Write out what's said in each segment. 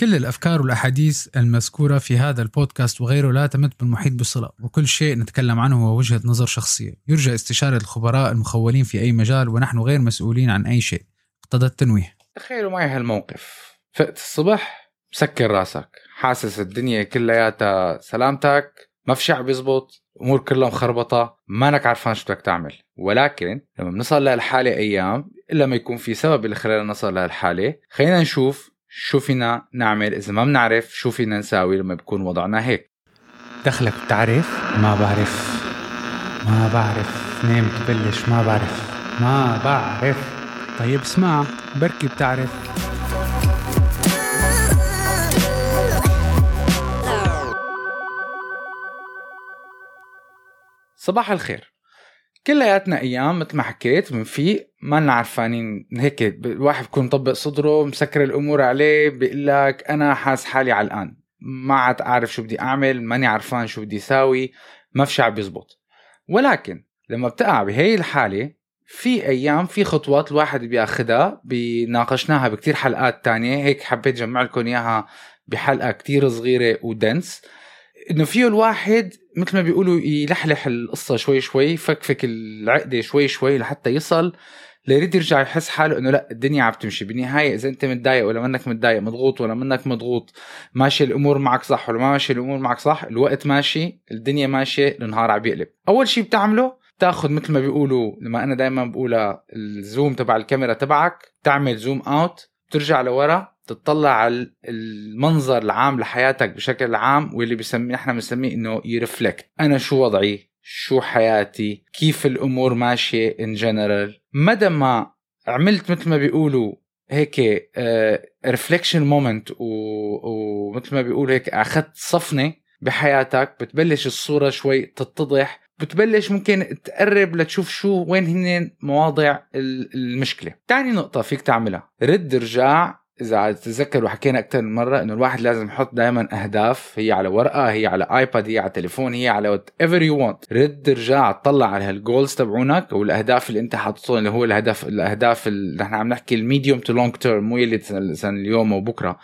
كل الأفكار والأحاديث المذكورة في هذا البودكاست وغيره لا تمت بالمحيط بصلة وكل شيء نتكلم عنه هو وجهة نظر شخصية. يرجى استشارة الخبراء المخولين في أي مجال ونحن غير مسؤولين عن أي شيء. اقتضى التنويه. تخيلوا معي هالموقف. فقت الصبح مسكر راسك. حاسس الدنيا كلياتها سلامتك مفشع بيزبط أمور كلها مخربطه مانك عارفان شو بدك تعمل. ولكن لما بنصل لهالحالة أيام إلا ما يكون في سبب اللي خلانا نصل لهالحالة خلينا نشوف شو فينا نعمل؟ إذا ما بنعرف شو فينا نساوي لما بكون وضعنا هيك. دخلك بتعرف ما بعرف ما بعرف نام تبلش ما بعرف ما بعرف. طيب اسمع بركي بتعرف. صباح الخير. كلياتنا أيام مثل ما حكيت بنفيق ما عرفانين هيك الواحد بكون مطبق صدره مسكر الأمور عليه بيقول لك أنا حاس حالي علقان ما عاد أعرف شو بدي أعمل ماني عرفان شو بدي ساوي ما في شعب بيزبط. ولكن لما بتقع بهي الحالة في أيام في خطوات الواحد بياخدها بناقشناها بكتير حلقات تانية. هيك حبيت جمع لكم إياها بحلقة كتير صغيرة ودنس إنه فيه الواحد مثل ما بيقولوا يلحلح القصة شوي شوي يفكفك العقده شوي شوي لحتى يصل ليريد يرجع يحس حاله إنه لا الدنيا عم تمشي. بالنهاية إذا أنت متضايق ولا منك متضايق مضغوط ولا منك مضغوط ماشي الأمور معك صح ولا ما ماشي الأمور معك صح الوقت ماشي الدنيا ماشية النهار عم يقلب أول شيء بتعمله تاخذ مثل ما بيقولوا لما أنا دائما بقولها ال zoom تبع الكاميرا تبعك تعمل zoom out ترجع لورا تطلع على المنظر العام لحياتك بشكل عام واللي بسميه نحن بنسميه إنه ي reflect. أنا شو وضعي؟ شو حياتي؟ كيف الأمور ماشية in general مدى ما عملت مثل ما بيقولوا هيك reflection moment ومثل ما بيقولوا هيك أخذت صفنة بحياتك بتبلش الصورة شوي تتضح بتبلش ممكن تقرب لتشوف شو وين هن مواضع المشكلة. تاني نقطة فيك تعملها رد رجع إذا تتذكروا حكينا أكثر من مرة إنه الواحد لازم يحط دائما أهداف هي على ورقة هي على iPad هي على تليفون هي على whatever you want رد رجع اطلع على هال goals تبعونك أو الاهداف اللي أنت حاططهم اللي هو الهدف الأهداف اللي نحن عم نحكي ال medium to long term مو اللي اليوم وبكره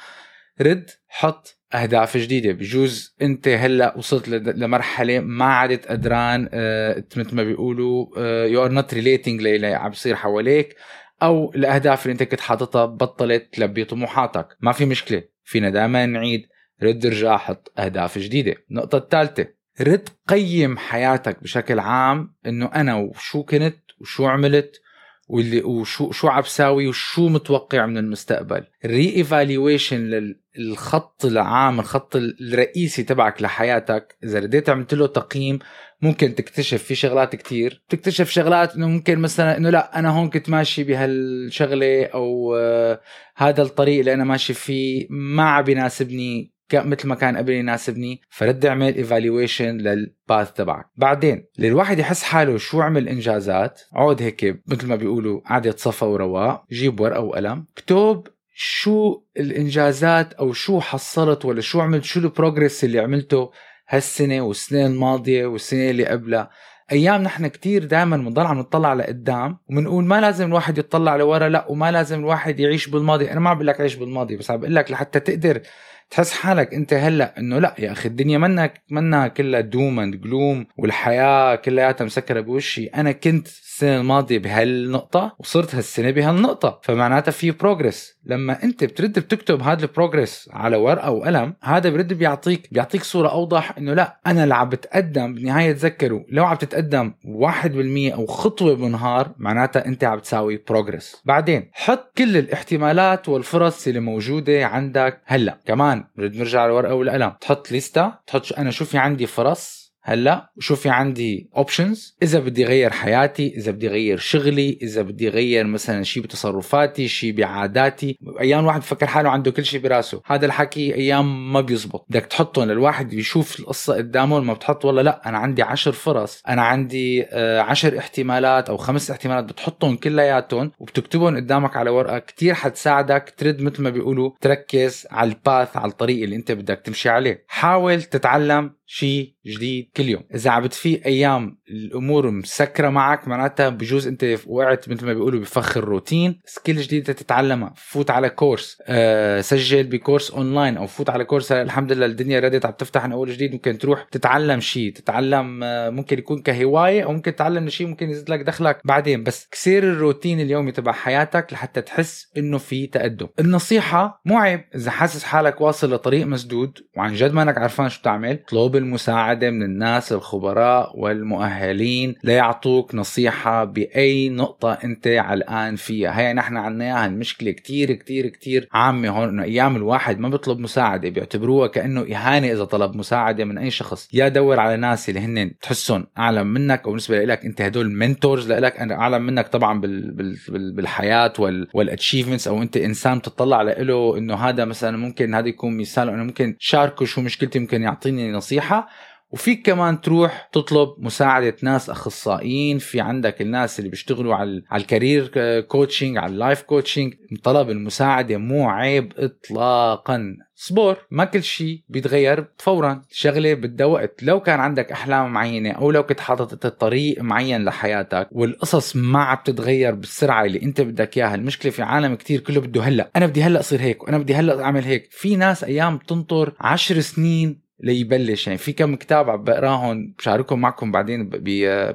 رد حط أهداف جديدة. بجوز أنت هلأ وصلت لمرحلة ما عدت قدران آه، مثل ما بيقولوا you are not relating للي عم بيصير حواليك. أو الأهداف اللي أنت كنت حاططها بطلت تلبي طموحاتك. ما في مشكلة. فينا دائما نعيد. رد ارجع حط أهداف جديدة. النقطه الثالثه رد قيم حياتك بشكل عام إنه أنا وشو كنت وشو عملت واللي وشو شو عم بساوي وشو متوقع من المستقبل. re-evaluation للخط العام الخط الرئيسي تبعك لحياتك. إذا رديت عملت له تقييم ممكن تكتشف في شغلات كتير. تكتشف شغلات إنه ممكن مثلا إنه لا أنا هون كنت ماشي بهالشغلة أو آه هذا الطريق اللي أنا ماشي فيه ما عم بيناسبني مثل ما كان قبل يناسبني فرد اعمل evaluation لل path تبعك. بعدين للواحد يحس حاله شو عمل إنجازات عود هيك مثل ما بيقولوا قعدة صفا ورواق جيب ورقة وقلم اكتب شو الإنجازات أو شو حصلت ولا شو عملت شو ال progress اللي عملته هالسنة والسنة الماضية والسنة اللي قبلها. أيام نحن كتير دائما بنضل عم نطلع لقدام وبنقول ما لازم الواحد يطلع لورا لا وما لازم الواحد يعيش بالماضي. أنا ما عم بقول لك عيش بالماضي بس عم بقول لك لحتى تقدر تحس حالك انت هلا انه لا يا أخي الدنيا منك منها كلها doom and gloom والحياة كلياتها مسكرة بوشي. أنا كنت السنة الماضية بهالنقطة وصرت هالسنة بهالنقطة فمعناتها في progress لما أنت بترد بتكتب هذا ال progress على ورقة وقلم هذا برد بيعطيك بيعطيك صورة أوضح إنه لا أنا اللي عم بتقدم بالنهايه تذكروا لو عم تتقدم 1% أو خطوة بالنهار معناتها أنت عم تساوي progress بعدين حط كل الاحتمالات والفرص اللي موجودة عندك هلأ. كمان برد نرجع على الورقة والقلم. تحط لستة تحط أنا شو في عندي فرص؟ هلا وشو في عندي options إذا بدي غير حياتي إذا بدي غير شغلي إذا بدي غير مثلا شيء بتصرفاتي شيء بعاداتي. أيام واحد بفكر حاله عنده كل شيء براسه. هذا الحكي أيام ما بيزبط. بدك تحطهم للواحد بيشوف القصة قدامه لما بتحط والله لا أنا عندي عشر فرص. أنا عندي آه، عشر احتمالات أو خمس احتمالات. بتحطهم كلياتهم وبتكتبهم قدامك على ورقة. كتير حتساعدك ترد مثل ما بيقولوا تركز على ال path على الطريق اللي أنت بدك تمشي عليه. حاول تتعلم شيء جديد. كل يوم. إذا عم بتفيق أيام الأمور مسكرة معك معناتها بجوز أنت وقعت مثل ما بيقولوا بفخ الروتين. skill جديده تتعلمها فوت على course أه سجل ب course online أو فوت على course الحمد لله الدنيا ردت عم تفتح من أول جديد. ممكن تروح تتعلم شيء تتعلم أه ممكن يكون كهواية أو ممكن تتعلم شيء ممكن يزيد لك دخلك بعدين. بس كسير الروتين اليومي تبع حياتك لحتى تحس إنه في تقدم النصيحة مو عيب إذا حاسس حالك واصل لطريق مسدود وعن جد ما إنك عرفان شو تعمل اطلب المساعدة من الناس الخبراء والمؤهلين. ليعطوك نصيحة بأي نقطة أنت علقان فيها. هي نحن عنا اياها المشكلة كتير كتير كتير عامة هون إنه أيام الواحد ما بيطلب مساعدة بيعتبروها كأنه إهانة إذا طلب مساعدة من أي شخص. يا دور على ناس اللي هن تحسهم أعلم منك أو بالنسبة لك أنت هدول mentors لك أنا أعلم منك طبعا بال بال بالحياة وال وال achievements أو أنت إنسان تطلع له إنه هذا مثلا ممكن هذا يكون مثال إنه ممكن شاركه شو مشكلتي ممكن يعطيني نصيحة. وفيك كمان تروح تطلب مساعدة ناس أخصائيين. في عندك الناس اللي بيشتغلوا على على ال career coaching على ال life coaching طلب المساعدة مو عيب إطلاقا. صبر ما كل شيء بيتغير فورا. شغلة بدها وقت لو كان عندك أحلام معينة أو لو كنت حاطط طريق معين لحياتك والقصص ما عم تتغير بالسرعة اللي أنت بدك إياها المشكلة في عالم كتير كله بده هلأ. أنا بدي هلأ أصير هيك وأنا بدي هلأ أعمل هيك. في ناس أيام تنطر عشر سنين ليبلش. يعني في كم كتاب عم بقراهم بشاركهم معكم بعدين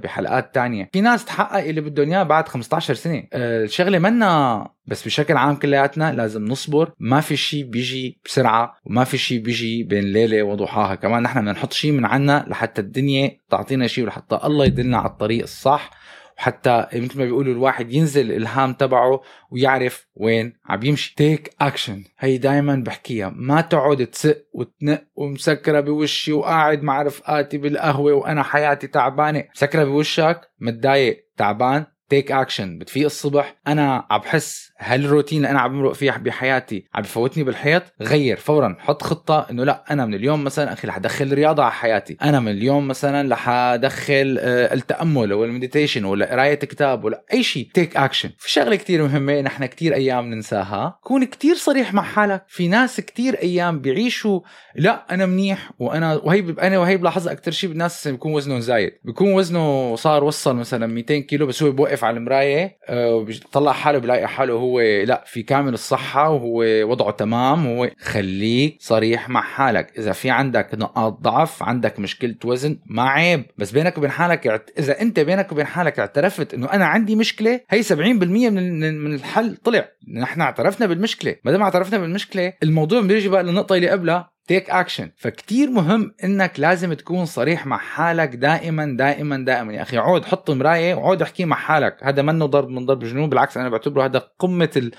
بحلقات تانية. في ناس تحقق اللي بدهم إياه بعد 15 سنة. آه، الشغلة منا بس بشكل عام كلياتنا لازم نصبر. ما في شيء بيجي بسرعة وما في شيء بيجي بين ليلة وضحاها. كمان نحن بدنا نحط شيء من عنا لحتى الدنيا تعطينا شيء ولحتى الله يدلنا على الطريق الصح. وحتى مثل ما بيقولوا الواحد ينزل الالهام تبعه ويعرف وين عم يمشي. take action هي دائما بحكيها. ما تقعد تنق وتنق ومسكرة بوشي وقاعد مع رفقاتي بالقهوة وأنا حياتي تعبانة. مسكرة بوشك متضايق تعبان. take action بتفيق الصبح. أنا عم بحس هالروتين اللي أنا عم بمرق فيه بحياتي عم بفوتني بالحيط؟ غير فورا حط خطة إنه لا أنا من اليوم مثلا أخي رح أدخل رياضة على حياتي. أنا من اليوم مثلا رح أدخل آه، التأمل أو ال meditation ولا قراية كتاب ولا أي شيء. take action في شغلة كتير مهمة نحن كتير أيام ننساها. كون كتير صريح مع حالك. في ناس كتير أيام بيعيشوا لا أنا منيح وأنا وهي أنا وهي بلاحظها أكثر شيء بالناس بيكون وزنه زايد. بيكون وزنه صار وصل مثلا 200 كيلو بس هو بوقف على المراية آه، وبيطلع حاله بلاقي حاله هو لا في كامل الصحة وهو وضعه تمام وهو خليك صريح مع حالك. إذا في عندك نقاط ضعف عندك مشكلة وزن ما عيب. بس بينك وبين حالك إذا أنت بينك وبين حالك اعترفت إنه أنا عندي مشكلة هي 70% من من الحل طلع. نحن اعترفنا بالمشكلة. ما دام اعترفنا بالمشكلة الموضوع بيجي بقى للنقطة اللي قبلها. تيك اكشن فكتير مهم إنك لازم تكون صريح مع حالك دائما دائما دائما. يا أخي عود حط مراية وعود احكي مع حالك. هذا منه ضرب من ضرب الجنون بالعكس أنا بعتبره هذا قمة ال...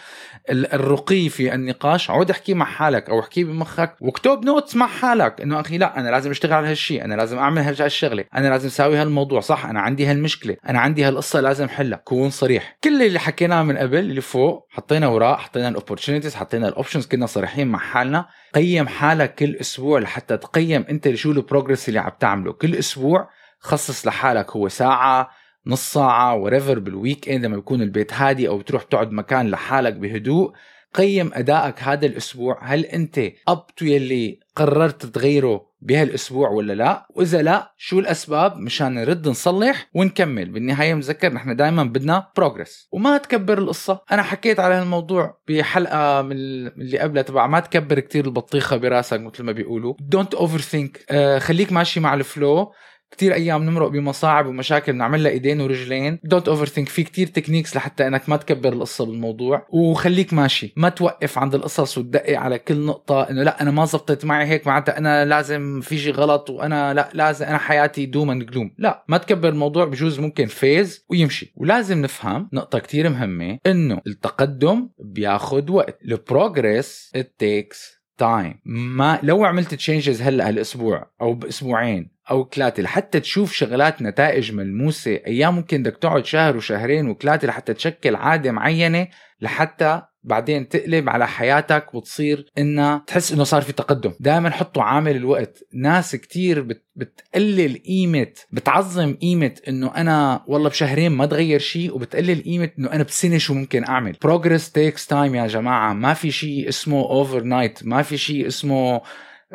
ال... الرقي في النقاش. عود احكي مع حالك أو احكي بمخك. واكتب notes مع حالك إنه أخي لا أنا لازم أشتغل على هالشيء أنا لازم أعمل هالشغلة أنا لازم أسوي هالموضوع. صح أنا عندي هالمشكلة أنا عندي هالقصة لازم حلها كون صريح. كل اللي حكيناه من قبل اللي فوق حطينا وراء حطينا ال opportunities حطينا ال options كنا صريحين مع حالنا. قيم حالك كل أسبوع لحتى تقيم أنت شو ال progress اللي عم تعمله. كل أسبوع خصص لحالك هو ساعة نص ساعة wherever بال weekend لما يكون البيت هادي أو بتروح تقعد مكان لحالك بهدوء. قيم أدائك هذا الأسبوع. هل أنت up to يلي قررت تغيره بهالأسبوع ولا لا؟ وإذا لا شو الأسباب مشان نرد نصلح ونكمل؟ بالنهاية مذكر نحن دائما بدنا progress وما تكبر القصة. أنا حكيت على هالموضوع بحلقة من اللي قبلها تبع ما تكبر كتير البطيخة براسك مثل ما بيقولوا. don't overthink خليك ماشي مع ال flow كتير أيام نمرق بمصاعب ومشاكل بنعمل لها إيدين ورجلين. don't overthink في كتير techniques لحتى إنك ما تكبر القصة بالموضوع. وخليك ماشي. ما توقف عند القصص وتدقق على كل نقطة إنه لا أنا ما زبطت معي هيك معناتها أنا لازم في شيء غلط وأنا لا لازم أنا حياتي doom and gloom لا ما تكبر الموضوع بجوز ممكن phase ويمشي. ولازم نفهم نقطة كتير مهمة إنه التقدم بياخد وقت. ال progress takes time ما لو عملت changes هلأ هالأسبوع أو بأسبوعين أو ثلاثة لحتى تشوف شغلات نتائج ملموسة أيام ممكن بدك تقعد شهر وشهرين وثلاثه لحتى تشكل عادة معينة لحتى بعدين تقلب على حياتك وتصير إنها تحس إنه صار في تقدم. دائما حطوا عامل الوقت. ناس كتير بت بتقلل قيمة بتعظم قيمة إنه أنا والله بشهرين ما تغير شيء وبتقلل قيمة إنه أنا بسنة شو ممكن أعمل. Progress takes time يا جماعة. ما في شيء اسمه overnight ما في شيء اسمه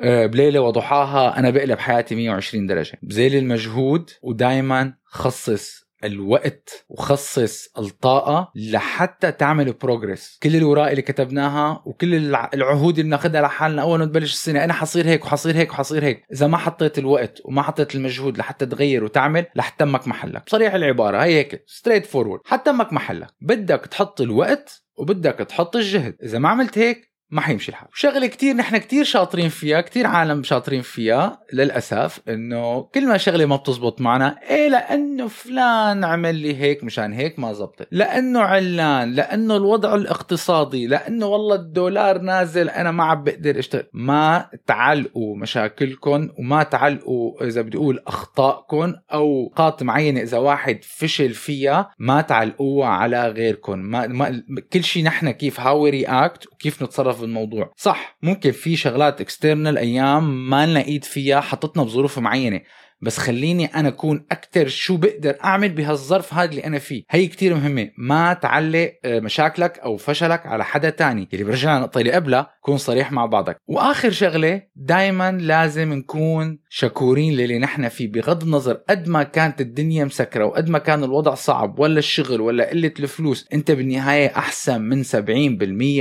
بليلة وضحاها أنا بقلب حياتي 120 درجة. بذيل المجهود ودائما خصص الوقت وخصص الطاقة لحتى تعمل بروجرس كل الوراء اللي كتبناها وكل الع- العهود اللي بناخذها لحالنا أول ما تبلش السنة أنا حصير هيك وحصير هيك وحصير هيك. إذا ما حطيت الوقت وما حطيت المجهود لحتى تغير وتعمل رح تمك محلك. بصريح العبارة هي هيك straightforward حتمك محلك. بدك تحط الوقت وبدك تحط الجهد. إذا ما عملت هيك ما حيمشي الحال. شغلة كتير نحن كتير شاطرين فيها كتير عالم شاطرين فيها للأسف إنه كل ما شغلة ما بتزبط معنا إيه لأنه فلان عمل لي هيك مشان هيك ما زبطت. لأنه علان لأنه الوضع الاقتصادي لأنه والله الدولار نازل أنا ما عم بقدر أشتغل. ما تعلقوا مشاكلكم وما تعلقوا إذا بدي أقول اخطائكم أو نقاط معينه إذا واحد فشل فيها ما تعلقوها على غيركم ما, ما كل شيء نحن كيف how react وكيف نتصرف بالموضوع صح. ممكن في شغلات external أيام ما لنا إيد فيها حطتنا بظروف معينة. بس خليني أنا أكون أكثر شو بقدر أعمل بهالظرف هذا اللي أنا فيه. هي كتير مهمة. ما تعلق آه، مشاكلك أو فشلك على حدا تاني. اللي برجع النقطة اللي قبلها كون صريح مع بعضك. وآخر شغلة دائما لازم نكون شكورين للي نحن فيه. بغض النظر قد ما كانت الدنيا مسكرة وقد ما كان الوضع صعب ولا الشغل ولا قلة الفلوس أنت بالنهاية أحسن من 70%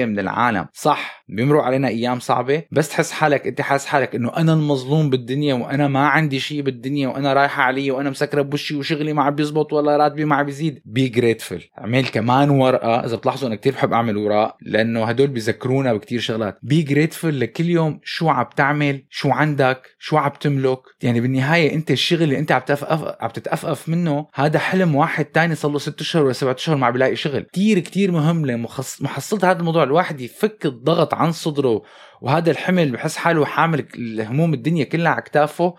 من العالم. صح بيمروا علينا أيام صعبة بس تحس حالك أنت حاسس حالك إنه أنا المظلوم بالدنيا وأنا ما عندي شيء بالدنيا. وأنا رايحه علي وأنا مسكره بوشي وشغلي ما عم بيزبط ولا راتبي ما عم بيزيد. be grateful أعمل كمان ورقة. إذا بتلاحظوا أنا كثير بحب أعمل وراق لأنه هدول بيذكرونا بكثير شغلات. be grateful لكل يوم شو عم تعمل شو عندك شو عم تملك. يعني بالنهاية أنت الشغل اللي أنت عم تتأفف عم تتأفف منه هذا حلم واحد تاني صار له ست أشهر ولا سبعة أشهر ما عم بيلاقي شغل. كثير كثير مهم لمحصلة هذا الموضوع. الواحد يفك الضغط عن صدره. وهذا الحمل بحس حاله حامل الهموم الدنيا كلها على كتافه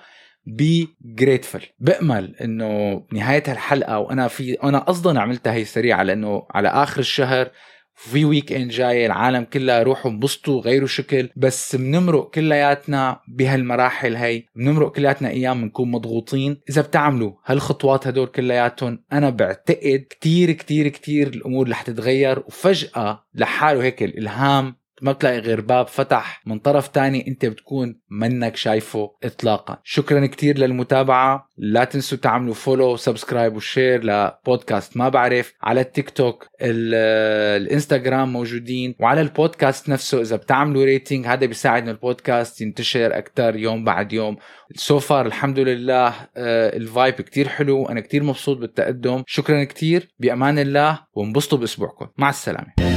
be grateful بأمل إنه بنهاية هالحلقة وأنا في أنا قصدا عملتها هي سريعة لأنه على آخر الشهر في weekend جاي العالم كلها روحوا انبسطوا غيروا شكل بس بنمرق كلياتنا بهالمراحل هي. بنمرق كلياتنا أيام بنكون مضغوطين. إذا بتعملوا هالخطوات هدول كلياتهم أنا بعتقد كتير كتير كتير الأمور رح تتغير وفجأة لحاله هيك الإلهام ما بتلاقي غير باب فتح من طرف تاني انت بتكون منك شايفه اطلاقا. شكرا كتير للمتابعة. لا تنسوا تعملوا follow subscribe و share لبودكاست ما بعرف. على التيك توك ال- الإنستغرام موجودين. وعلى البودكاست نفسه إذا بتعملوا rating هذا بيساعد إنه البودكاست ينتشر أكثر يوم بعد يوم. so far الحمد لله آه، ال vibe كتير حلو. أنا كتير مبسوط بالتقدم. شكرا كتير. بأمان الله. وانبسطوا بأسبوعكم. مع السلامة.